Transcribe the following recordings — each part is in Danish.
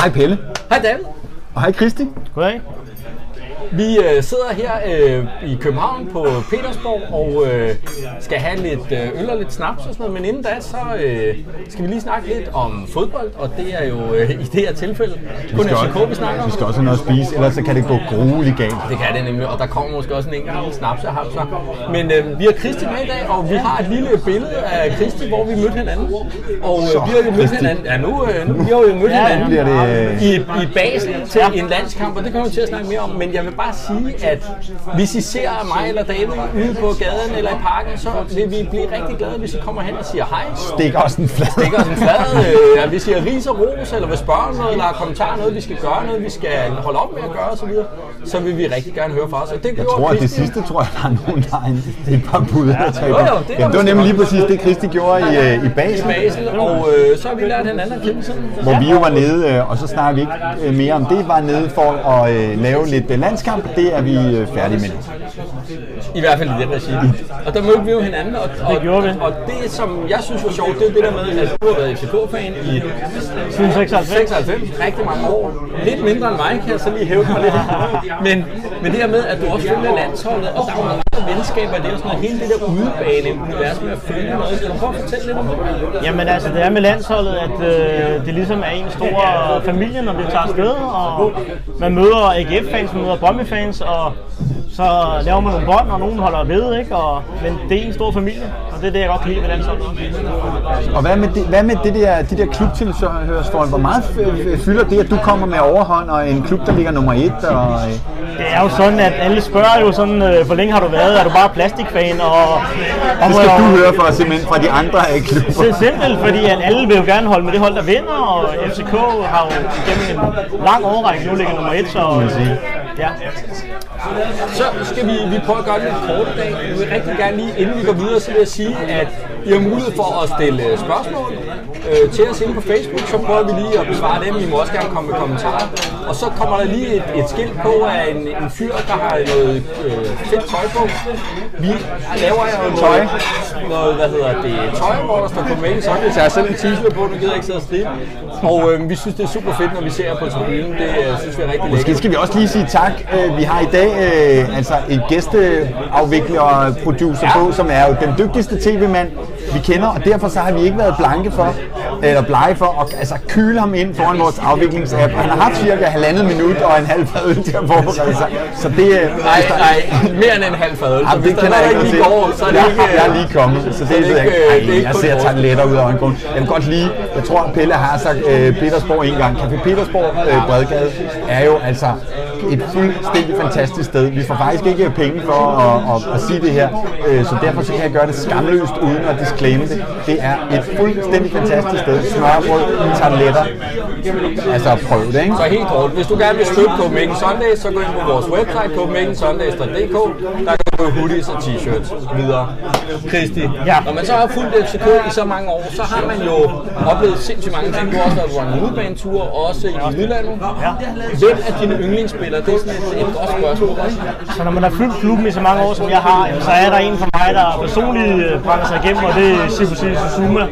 Hej Pelle. Hej David. Og hej Kristi. Goddag. Vi øh, sidder her øh, i København på Petersborg og øh, skal have lidt øh, øl og lidt snaps og sådan noget. Men inden da, så øh, skal vi lige snakke lidt om fodbold, og det er jo øh, i det her tilfælde kun FCK, vi snakker om. Vi skal også have noget at spise, ellers så kan det gå grueligt galt. Det kan det nemlig, og der kommer måske også en enkelt snaps af hamster. Men øh, vi har Kristi med i dag, og vi har et lille billede af Kristi, hvor vi mødte hinanden. Og øh, Så, vi har jo mødt hinanden. Ja, nu, øh, nu vi har jo mødt Ja, hinanden det, i, i Basel til en landskamp, og det kommer vi til at snakke mere om. Men jeg vil bare sige, at hvis I ser mig eller David ude på gaden eller i parken, så vil vi blive rigtig glade, hvis I kommer hen og siger hej. Stik også en flad. Stikker os en flad, øh, at vi siger ris og ros, eller vil spørge om noget, eller har kommentarer, noget vi skal gøre, noget vi skal holde op med at gøre osv., så vil vi rigtig gerne høre fra os. Og det Jeg tror, at det sidste, tror jeg, der er nogen, der har en, det er et par bud tre Jo, jo, det er Jamen, det var nemlig lige præcis det, Kristi gjorde i, øh, i Basel. Basel, og øh, så har vi lært hinanden at kende sådan. Hvor vi jo var nede, øh, og så snakker vi ikke øh, mere om det, var nede for at øh, lave lidt landskamp. Det er vi øh, færdige med. I hvert fald i det regi. Og der mødte vi jo hinanden, og, og, Det gjorde vi. og det, som jeg synes var sjovt, det er det der med, at du har været FCK-fan i Siden 96. 96, rigtig mange år. Lidt mindre end mig, kan jeg så lige hæve mig lidt. Men, men det her med, at du også følger landsholdet, og der er mange venskaber, det er sådan noget, hele det der udebane-univers med at følge noget. Kan du prøve at fortælle lidt om det? Jamen altså, det er med landsholdet, at øh, det ligesom er en stor familie, når vi tager afsted, og man møder AGF-fans, man møder Brøndby-fans, og så laver man nogle bånd, og nogen holder ved, ikke? Og, men det er en stor familie, og det er det, jeg godt kan lide ved landsholdet. Og hvad med det, hvad med det der, de der klubtilhørsforhold? Hvor meget fylder det, at du kommer med overhånd, og en klub, der ligger nummer et? Og, øh, Det er jo sådan, at alle spørger jo sådan, øh, hvor længe har du været? Er du bare plastikfan? Og, og det skal du høre fra, simpelthen fra de andre øh, klubber. Det er simpelt, fordi at alle vil jo gerne holde med det hold, der vinder, og FCK har jo gennem en lang årrække nu ligger nummer et, så ja. Så skal vi, vi prøve at gøre det lidt kort i dag. Vi vil rigtig gerne lige, inden vi går videre, så vil jeg sige, at I har mulighed for at stille spørgsmål øh, til os inde på Facebook. Så prøver vi lige at besvare dem. I må også gerne komme med kommentarer. Og så kommer der lige et, et skilt på af en, en fyr, der har noget øh, fedt tøj på. Vi laver jo noget, noget, hvad hedder det, tøj, hvor der står Copenhagen Sunday. Så jeg har selv en t-shirt på, nu gider jeg ikke sidde og stribe. Og øh, vi synes, det er super fedt, når vi ser på tribunen. Det øh, synes vi er rigtig Måske lækkert. skal vi også lige sige tak. Øh, Vi har i dag øh, altså en gæsteafvikler og producer på, som er jo den dygtigste tv-mand, vi kender, og derfor så har vi ikke været blanke for, eller blege for at altså, kyle ham ind foran vores afviklingsapp. Han har haft cirka halvandet minut og en halv fad øl til at forberede sig. Så det, øh, Nej, der- nej, mere end en halv fadøl. Så Jamen, hvis det der er kender jeg ikke lige går, så er det jeg, ikke... jeg er lige kommet, så det, er jeg ikke, ikke. øh, Ej, det er ikke jeg kun ser tarteletter ud af øjenkrogen. Jeg vil godt lige, jeg tror Pelle har sagt øh, Petersborg en gang. Café Petersborg øh, Bredgade er jo altså et fuldstændig fantastisk sted. Vi får faktisk ikke penge for at, at, at sige det her, øh, så derfor så kan jeg gøre det skamløst uden at disclaime det. Det er et fuldstændig fantastisk sted. Smørbrød, tabletter. Altså prøv det, ikke? Så helt kort, hvis du gerne vil støtte Copenhagen Sundays, så gå ind på vores website, copenhagensundays.dk. Der kan få hoodies og t-shirts videre. Kristi, Ja. når man så har fulgt FCK i så mange år, så har man jo oplevet sindssygt mange ting. Du har også været på en udebanetur, også i udlandet. Ja. Hvem er dine yndlingsspillere? Det er sådan et, et godt spørgsmål. Så når man har fyldt klubben i så mange år, som jeg har, så er der en for mig, der personligt øh, brænder sig igennem, og det er Sifusi Susuma.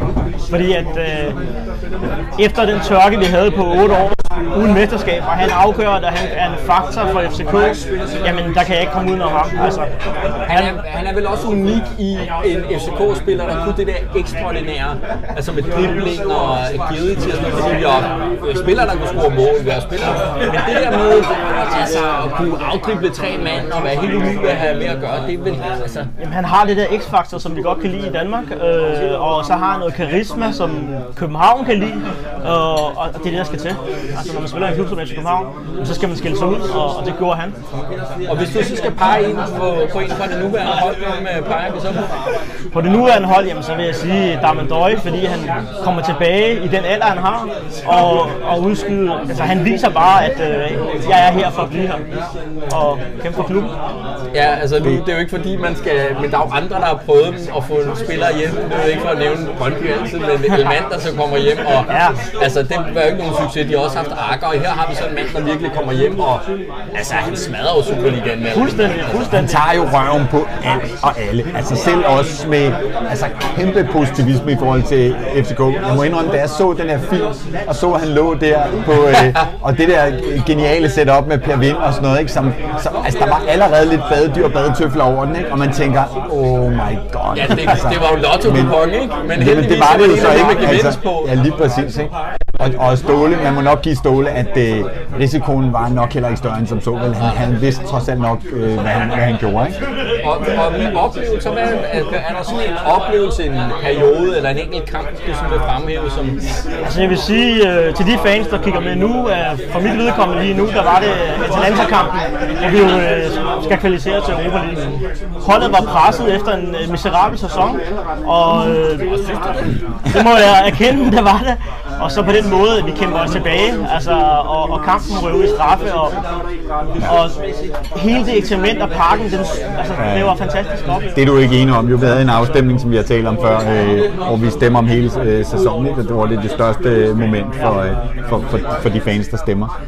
Fordi at øh, efter den tørke, vi havde på 8 år uden mesterskab, og han afgør, at han er en faktor for FCK, jamen der kan jeg ikke komme uden om ham. Altså, Han er, han er vel også unik i en FCK-spiller, der kunne det der ekstraordinære, altså med dribling og og sådan noget, fordi vi har øh, spillere, der kunne score mål, vi har spillere, men det der med altså, at kunne afdrible tre mand og være helt umulig at have med at gøre, det er vel, altså, Jamen, han har det der x-faktor, som vi godt kan lide i Danmark, øh, og så har han noget karisma, som København kan lide, og, og det er det, der skal til. Altså, når man spiller i en klub som FC København, så skal man skille sig ud, og, og det gjorde han. og hvis du så skal pege en på, på en fra det nuværende hold, hvem øh, peger vi så på? På det nuværende hold, jamen, så vil jeg sige Damendøj, fordi han kommer tilbage i den alder, han har, og, og udskyde, altså han viser bare, at øh, jeg er her for at blive her, og kæmpe for klubben. Ja, altså nu, det er jo ikke fordi, man skal... Men der er jo andre, der har prøvet at få en spiller hjem. Det er jo ikke for at nævne Brøndby altid, men med en mand, der så kommer hjem, og Ja. altså, det var jo ikke nogen succes. De har også haft Akker, og her har vi så en mand, der virkelig kommer hjem, og altså, han smadrer jo Superligaen med. Fuldstændig, Han fuldstændig. tager jo røven på alt og alle. Altså selv også med altså, kæmpe positivisme i forhold til FCK. Jeg må indrømme, da jeg så den her film, og så han lå der på, øh, og det der geniale setup med Per Vind og sådan noget, ikke? Som, så, altså, der var allerede lidt badedyr og badetøfler over den, ikke? og man tænker, oh my god. Ja, det, det var jo lotto Men- kupon, ikke? Men Men det, var det jo så ikke. på. ja, lige præcis. Ikke? Og, og Ståle, man må nok give Ståle, at øh, risikoen var nok heller ikke større end som så. Vel? Han, han vidste trods alt nok, øh, hvad, han, hvad han gjorde. Ikke? Og, og med oplevelser, hvad, er, er der sådan en oplevelse, en periode eller en enkelt kamp, du sådan vil fremhæve som... Altså jeg vil sige øh, til de fans, der kigger med nu, øh, for mit vedkommende lige nu, der var det Atalanta-kampen, at vi jo øh, skal kvalificere til Europa League. Holdet var presset efter en øh, miserabel sæson, og øh, det må jeg erkende, det var det. Og så på den måde, vi kæmper os tilbage, altså, og, og kampen røver i straffe, og, og hele det eksperiment af parken, den, altså, det var fantastisk op. Det er du ikke enig om. Jo, vi havde en afstemning, som vi har talt om før, øh, hvor vi stemmer om hele øh, sæsonen. Og Det var det, det største moment for, øh, for, for, for de fans, der stemmer.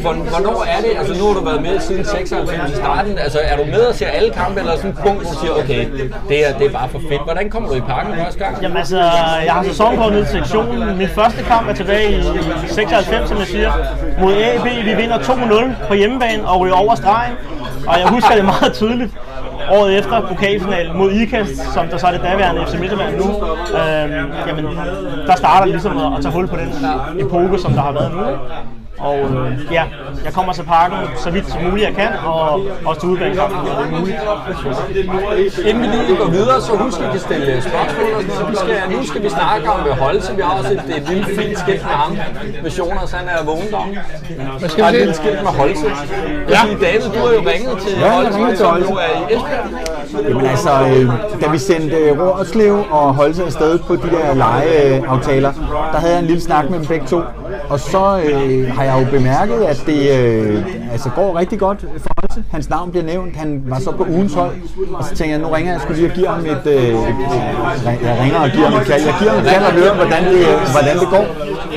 Hvor- Hvornår er det? Altså nu har du været med siden 96 i starten. Altså er du med og ser alle kampe, eller er sådan et punkt, hvor du siger, okay, det her det er bare for fedt. Hvordan kommer du i parken første gang? Jamen altså, jeg har sæsonkort ned til sektionen. Min første kamp er tilbage i 96, som jeg siger, mod AB. Vi vinder 2-0 på hjemmebane og ryger over stregen. Og jeg husker det meget tydeligt. Året efter pokalfinalen mod IKAST, som der så er det daværende FC Midtjylland nu, øh, jamen, der starter det ligesom at, at tage hul på den epoke, som der har været nu. Og øh, ja, jeg kommer til parken så vidt som muligt jeg kan, og også til udbanekampen, når det er muligt. Inden vi lige går videre, så husk, at I stille spørgsmål og sådan noget. Vi skal, nu skal vi snakke om øh, Holse. Vi har også et, et lille fint skilt med ham. Med Jonas, han er vågnet om. Hvad skal vi et lille skilt med Holse. Ja. Fordi David, du har jo ringet til Ja, jeg Holse, som jo er i Esbjerg. Jamen altså, øh, da vi sendte øh, Rådslev og Holse afsted på de der lejeaftaler, der havde jeg en lille snak med dem begge to. Og så øh, har jeg jo bemærket, at det øh, altså går rigtig godt for Holse. Hans navn bliver nævnt. Han var så på ugens hold. Og så tænkte jeg, nu ringer jeg skulle lige og giver ham et... Øh, jeg ringer og giver ham et kald. Jeg giver ham et kald og hører, hvordan det, hvordan det går.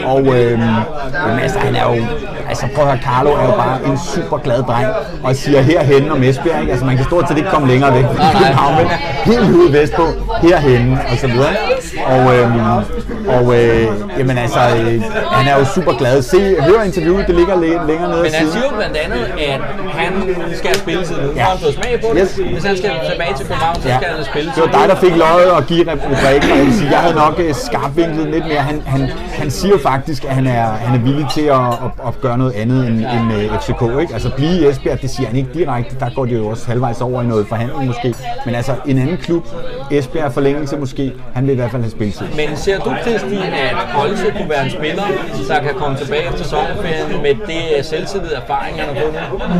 Og øh, jamen, altså, han er jo... Altså prøv at høre, Carlo er jo bare en super glad dreng. Og siger herhen om Esbjerg. Ikke? Altså man kan stort set ikke komme længere væk fra København. Men helt ude vestpå, herhenne og så videre. Og, øh, og øh, jamen altså, øh, han er jo super glad. Se, hør interviewet, det ligger læ- længere nede Men han siger jo blandt andet, at han skal have spilletid nu. Ja. han fået smag på det. Yes. Hvis han skal tilbage til København, så Ja. skal han spilletid. Det var dig, der fik løjet og give rubrikken, jeg sige, jeg havde nok øh, skarpvinklet lidt mere. Han, han, han siger jo faktisk, at han er, han er villig til at, at, at gøre noget andet end, end uh, FCK. Ikke? Altså blive i Esbjerg, det siger han ikke direkte. Der går det jo også halvvejs over i noget forhandling måske. Men altså en anden klub, Esbjerg forlængelse måske, han vil i hvert fald have spilletid. Men ser du, Kristi, at øh, Holse kunne være en spiller, der kan komme tilbage efter sommerferien med det øh, selvtillid erfaring, han har fået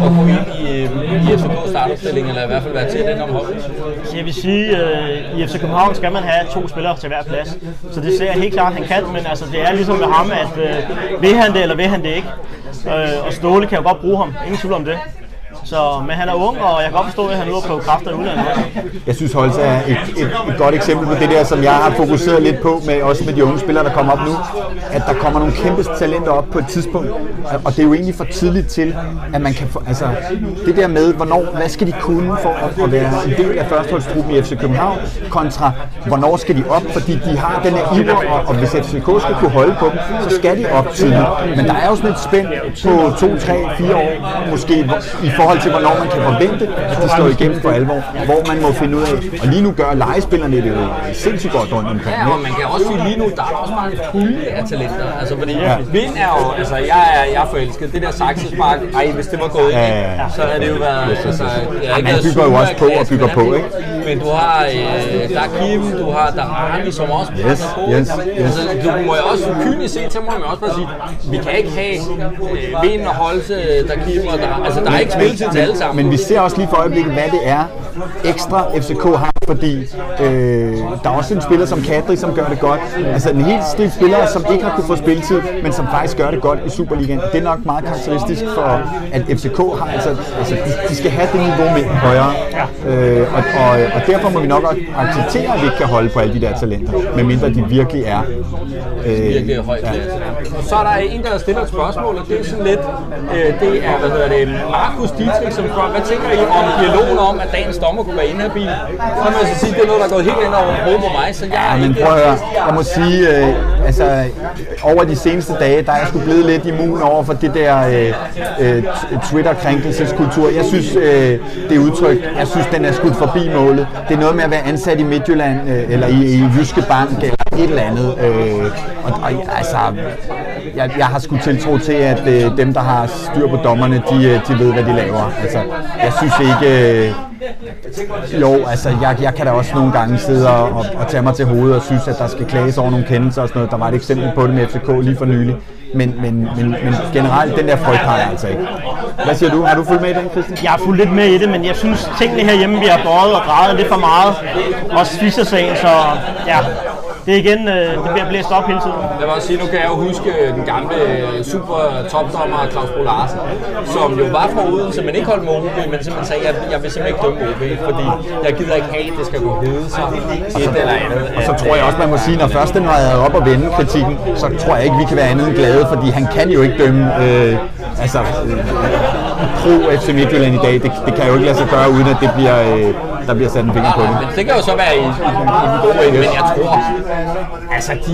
og gå ind i, i FCK startopstilling, eller i hvert fald være til den om holdet? Jeg vil sige, øh, i FC København skal man have to spillere til hver plads. Så det ser jeg helt klart, at han kan, men altså, det er ligesom med ham, at øh, vil han det, eller vil han det ikke. Øh, og Ståle kan jo godt bruge ham, ingen tvivl om det. Så, men han er ung, og jeg kan godt forstå, at han er ude på kræfter i udlandet også. Jeg synes Holse er et, et, et godt eksempel på det der, som jeg har fokuseret lidt på, med, også med de unge spillere, der kommer op nu, at der kommer nogle kæmpe talenter op på et tidspunkt, og det er jo egentlig for tidligt til, at man kan få, altså det der med, hvornår, hvad skal de kunne for at, at være en del af førsteholdstruppen i FC København, kontra hvornår skal de op, fordi de har den her iver, og, og hvis FCK skal kunne holde på dem, så skal de op tidligt. Men der er jo sådan et spænd på 2, 3, 4 år, måske, i forhold til, hvornår man kan forvente, at de slår igennem for alvor, hvor man må finde ud af. Og lige nu gør legespillerne det jo sindssygt godt rundt omkring. Ja, og man kan også sige lige nu, der er også en pulje af talenter. Altså, fordi Ja. ja. Vind er jo, altså jeg er, jeg er forelsket. Det der saksespark, ej, hvis det var gået Ja, ja, ja. så havde det jo været, altså, jeg han været bygger jo også på og bygger på, ikke? Men du har, øh, der er Kim, du har Darani, som også Yes, presser på. yes, yes. Altså, du må jo også kynisk se til, må man også bare sige, vi kan ikke have øh, Vind og Holse, der Kim og der, altså der er ikke spilletid tid til alle sammen. Men vi ser også lige for øjeblikket, hvad det er, ekstra FCK har, fordi øh, der er også en spiller som Kadri, som gør det godt. Altså en helt stil spillere, som ikke har kunne få spilletid, men som faktisk gør det godt i Superligaen. Det er nok meget karakteristisk for, at FCK har altså, altså de, de skal have det niveau med højere. Øh, og, og, og derfor må vi nok også acceptere, at vi ikke kan holde på alle de der talenter, medmindre de virkelig er. Øh, virkelig højt ja. Og så er der en, der stiller et spørgsmål, og det er sådan lidt, øh, det er, hvad hedder det, Markus Dietrich, som spørger, hvad tænker I om dialogen om, at dagens dommer kunne være inhabil? Så kan man så sige, det er noget, der er gået helt ind over hovedet på mig, så jeg ja, men prøv at høre, jeg må sige, øh, altså over de seneste dage, der er jeg sgu blevet lidt immun over for det der øh, øh, Twitter-krænkelseskultur. Jeg synes, øh, det udtryk, jeg synes, den er skudt forbi målet. Det er noget med at være ansat i Midtjylland, øh, eller i, i Jyske Bank, eller et eller andet. Øh, og, og altså, jeg, jeg har sgu tiltro til, at øh, dem, der har styr på dommerne, de, øh, de ved, hvad de laver. Altså, jeg synes ikke... Øh, jo, altså jeg, jeg kan da også nogle gange sidde og, og, tage mig til hovedet og synes, at der skal klages over nogle kendelser og sådan noget. Der var et eksempel på det med FCK lige for nylig. Men, men, men, men generelt, den der frygt har jeg altså ikke. Hvad siger du? Har du fulgt med i den, Christian? Jeg har fulgt lidt med i det, men jeg synes, tingene herhjemme bliver bøjet og drejet lidt for meget. Også Fischer-sagen, så ja, det er igen, øh, det bliver blæst op hele tiden. Jeg vil også sige, nu kan jeg jo huske den gamle øh, super topdommer Claus Bo Larsen, som jo var fra Odense, men ikke holdt med OB, men simpelthen sagde, jeg, jeg vil simpelthen ikke dømme OB, fordi jeg gider ikke have, at det skal gå hede sig et eller andet. Og så tror jeg også, man må sige, når først den har op og vende kritikken, så tror jeg ikke, vi kan være andet end glade, fordi han kan jo ikke dømme øh, altså, øh, pro FC Midtjylland i dag. Det, det kan jo ikke lade sig gøre, uden at det bliver... Øh, der bliver sat en finger på det. Men det kan jo så være i, i, den gode ende, men jeg tror, altså de,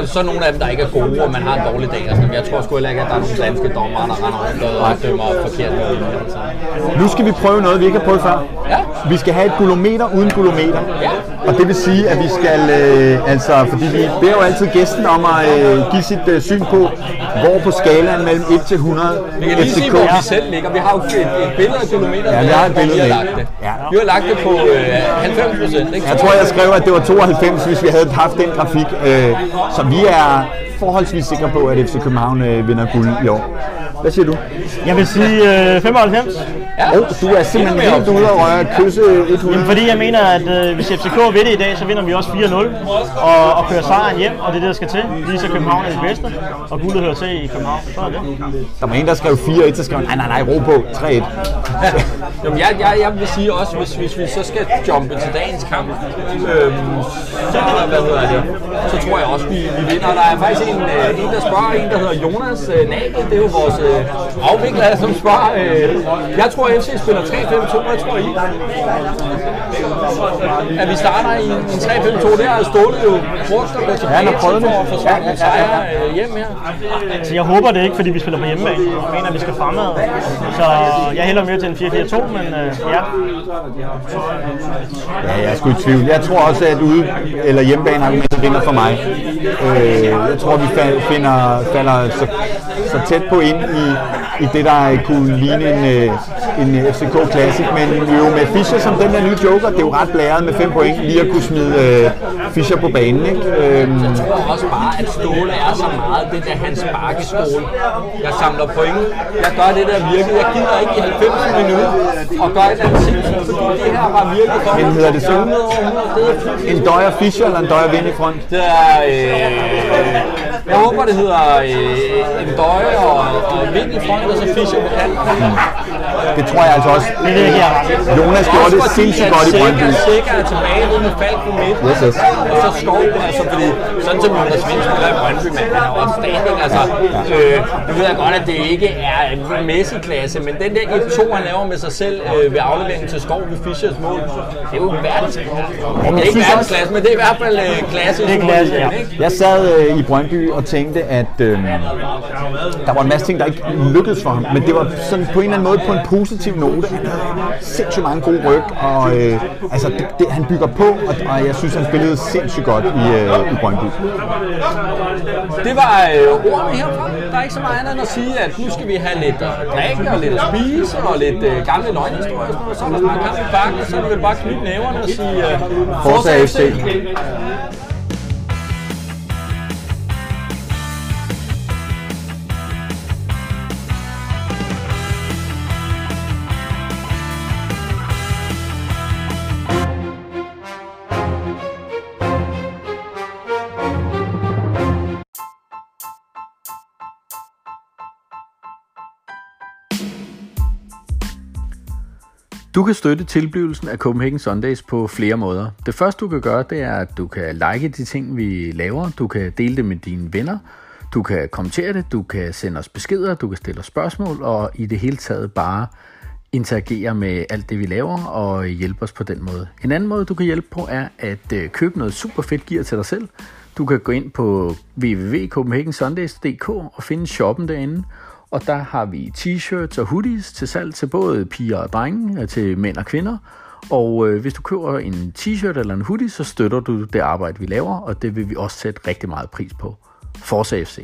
de, så nogle af dem, der ikke er gode, og man har en dårlig dag. Altså, jeg tror sgu heller ikke, at der er nogle danske dommer, der render rundt og dømmer forkert. Altså. Nu skal vi prøve noget, vi ikke har prøvet før. Ja. Vi skal have et gulometer uden gulometer. Ja. Og det vil sige, at vi skal, øh, altså, fordi vi beder jo altid gæsten om at øh, give sit øh, syn på, hvor på skalaen mellem 1 til 100 Vi kan lige sige, hvor vi selv ligger. Vi har jo et, et billede af kilometer, ja, vi har et billede det. Ja. Vi har lagt det på øh, 90 procent. Jeg tror, jeg skrev, at det var 92, hvis vi havde haft den grafik. Øh, så vi er forholdsvis sikre på, at FC København øh, vinder guld i år. Hvad siger du? Jeg vil sige øh, 95. Ja. Oh, du er simpelthen helt ude og røre kysse 100. Jamen, fordi jeg mener, at øh, hvis FCK vinder i dag, så vinder vi også 4-0 og, og kører sejren hjem, og det er det, der skal til. Lige så København er det bedste, og guldet hører til i København. Så er det. Der var en, der skrev 4-1, så skrev nej, nej, nej, ro på, 3-1. Jamen, jeg, jeg, jeg vil sige også, hvis, hvis vi så skal jumpe til dagens kamp, øhm, så, hvad hedder det, så tror jeg også, vi, vi vinder. Der er faktisk en, øh, en der spørger, en der hedder Jonas øh, Nagel, det er jo vores øh, afvikler, som spørger. Øh, jeg tror, FC spiller 3-5-2, hvad tror I? At vi starter i en 3-5-2, det har Ståle jo brugt at gå tilbage ja, til for at forsvare ja, ja, sejre øh, hjem her. Altså, jeg håber det ikke, fordi vi spiller på hjemmebane. Jeg mener, at vi skal fremad. Så jeg hælder mere til en 4-4-2, men øh, ja. Ja, jeg er sgu i tvivl. Jeg tror også, at ude eller hjemmebane argumentet vinder for mig. Øh, jeg tror, vi finder, falder så, så tæt på ind i, i det, der kunne ligne en, øh, en FCK Classic, men jo med Fischer som den der nye joker, det er jo ret blæret med 5 point lige at kunne smide øh, Fischer på banen. Ikke? Øhm. Jeg tror også bare, at Ståle er så meget det der hans bakkeskole. Jeg samler point, jeg gør det der virker, jeg gider ikke i 90 minutter og gør et andet fordi det her har virket for. Men hedder det så? En Døjer Fischer eller en Døjer Vind i front? Det er, øh, jeg håber, det hedder øh, en Døje og, og Vind i front, og så Fischer på kanten. Det tror jeg altså også. Det er det, Jonas gjorde det sindssygt godt i Brøndby. Sikker er tilbage ude med Falk på midt. Yes, yes. Og så Skov, altså fordi sådan som Jonas Vind spiller i Brøndby, men han er også standing. Altså, øh, nu ved jeg godt, at det ikke er en Messi-klasse, men den der 1-2, han laver med sig selv øh, ved afleveringen til Skov ved Fischers mål, det er jo verdensklasse. Det er ikke verdensklasse, men det er i hvert fald øh, klasse. Det er klasse, ja. Jeg sad øh, i Brøndby og tænkte, at øh, der var en masse ting, der ikke lykkedes for ham, men det var sådan på en eller anden måde på en positiv note. Han havde sindssygt mange gode ryg, og øh, altså, det, det, han bygger på, og, og jeg synes, han spillede sindssygt godt i, øh, i Brøndby. Det var øh, ordene herfra. Der er ikke så meget andet end at sige, at nu skal vi have lidt at drikke og lidt at spise og lidt øh, gamle løgnhistorier. Så er der snart kamp i bakken, og så er det vel bare knytte næverne og sige øh, Forza FC. Du kan støtte tilblivelsen af Copenhagen Sundays på flere måder. Det første du kan gøre, det er, at du kan like de ting, vi laver. Du kan dele det med dine venner. Du kan kommentere det, du kan sende os beskeder, du kan stille os spørgsmål, og i det hele taget bare interagere med alt det, vi laver, og hjælpe os på den måde. En anden måde, du kan hjælpe på, er at øh, købe noget super fedt gear til dig selv. Du kan gå ind på www.copenhagensundays.dk og finde shoppen derinde, og der har vi t-shirts og hoodies til salg til både piger og drenge, øh, til mænd og kvinder. Og øh, hvis du køber en t-shirt eller en hoodie, så støtter du det arbejde, vi laver, og det vil vi også sætte rigtig meget pris på. Forza FC.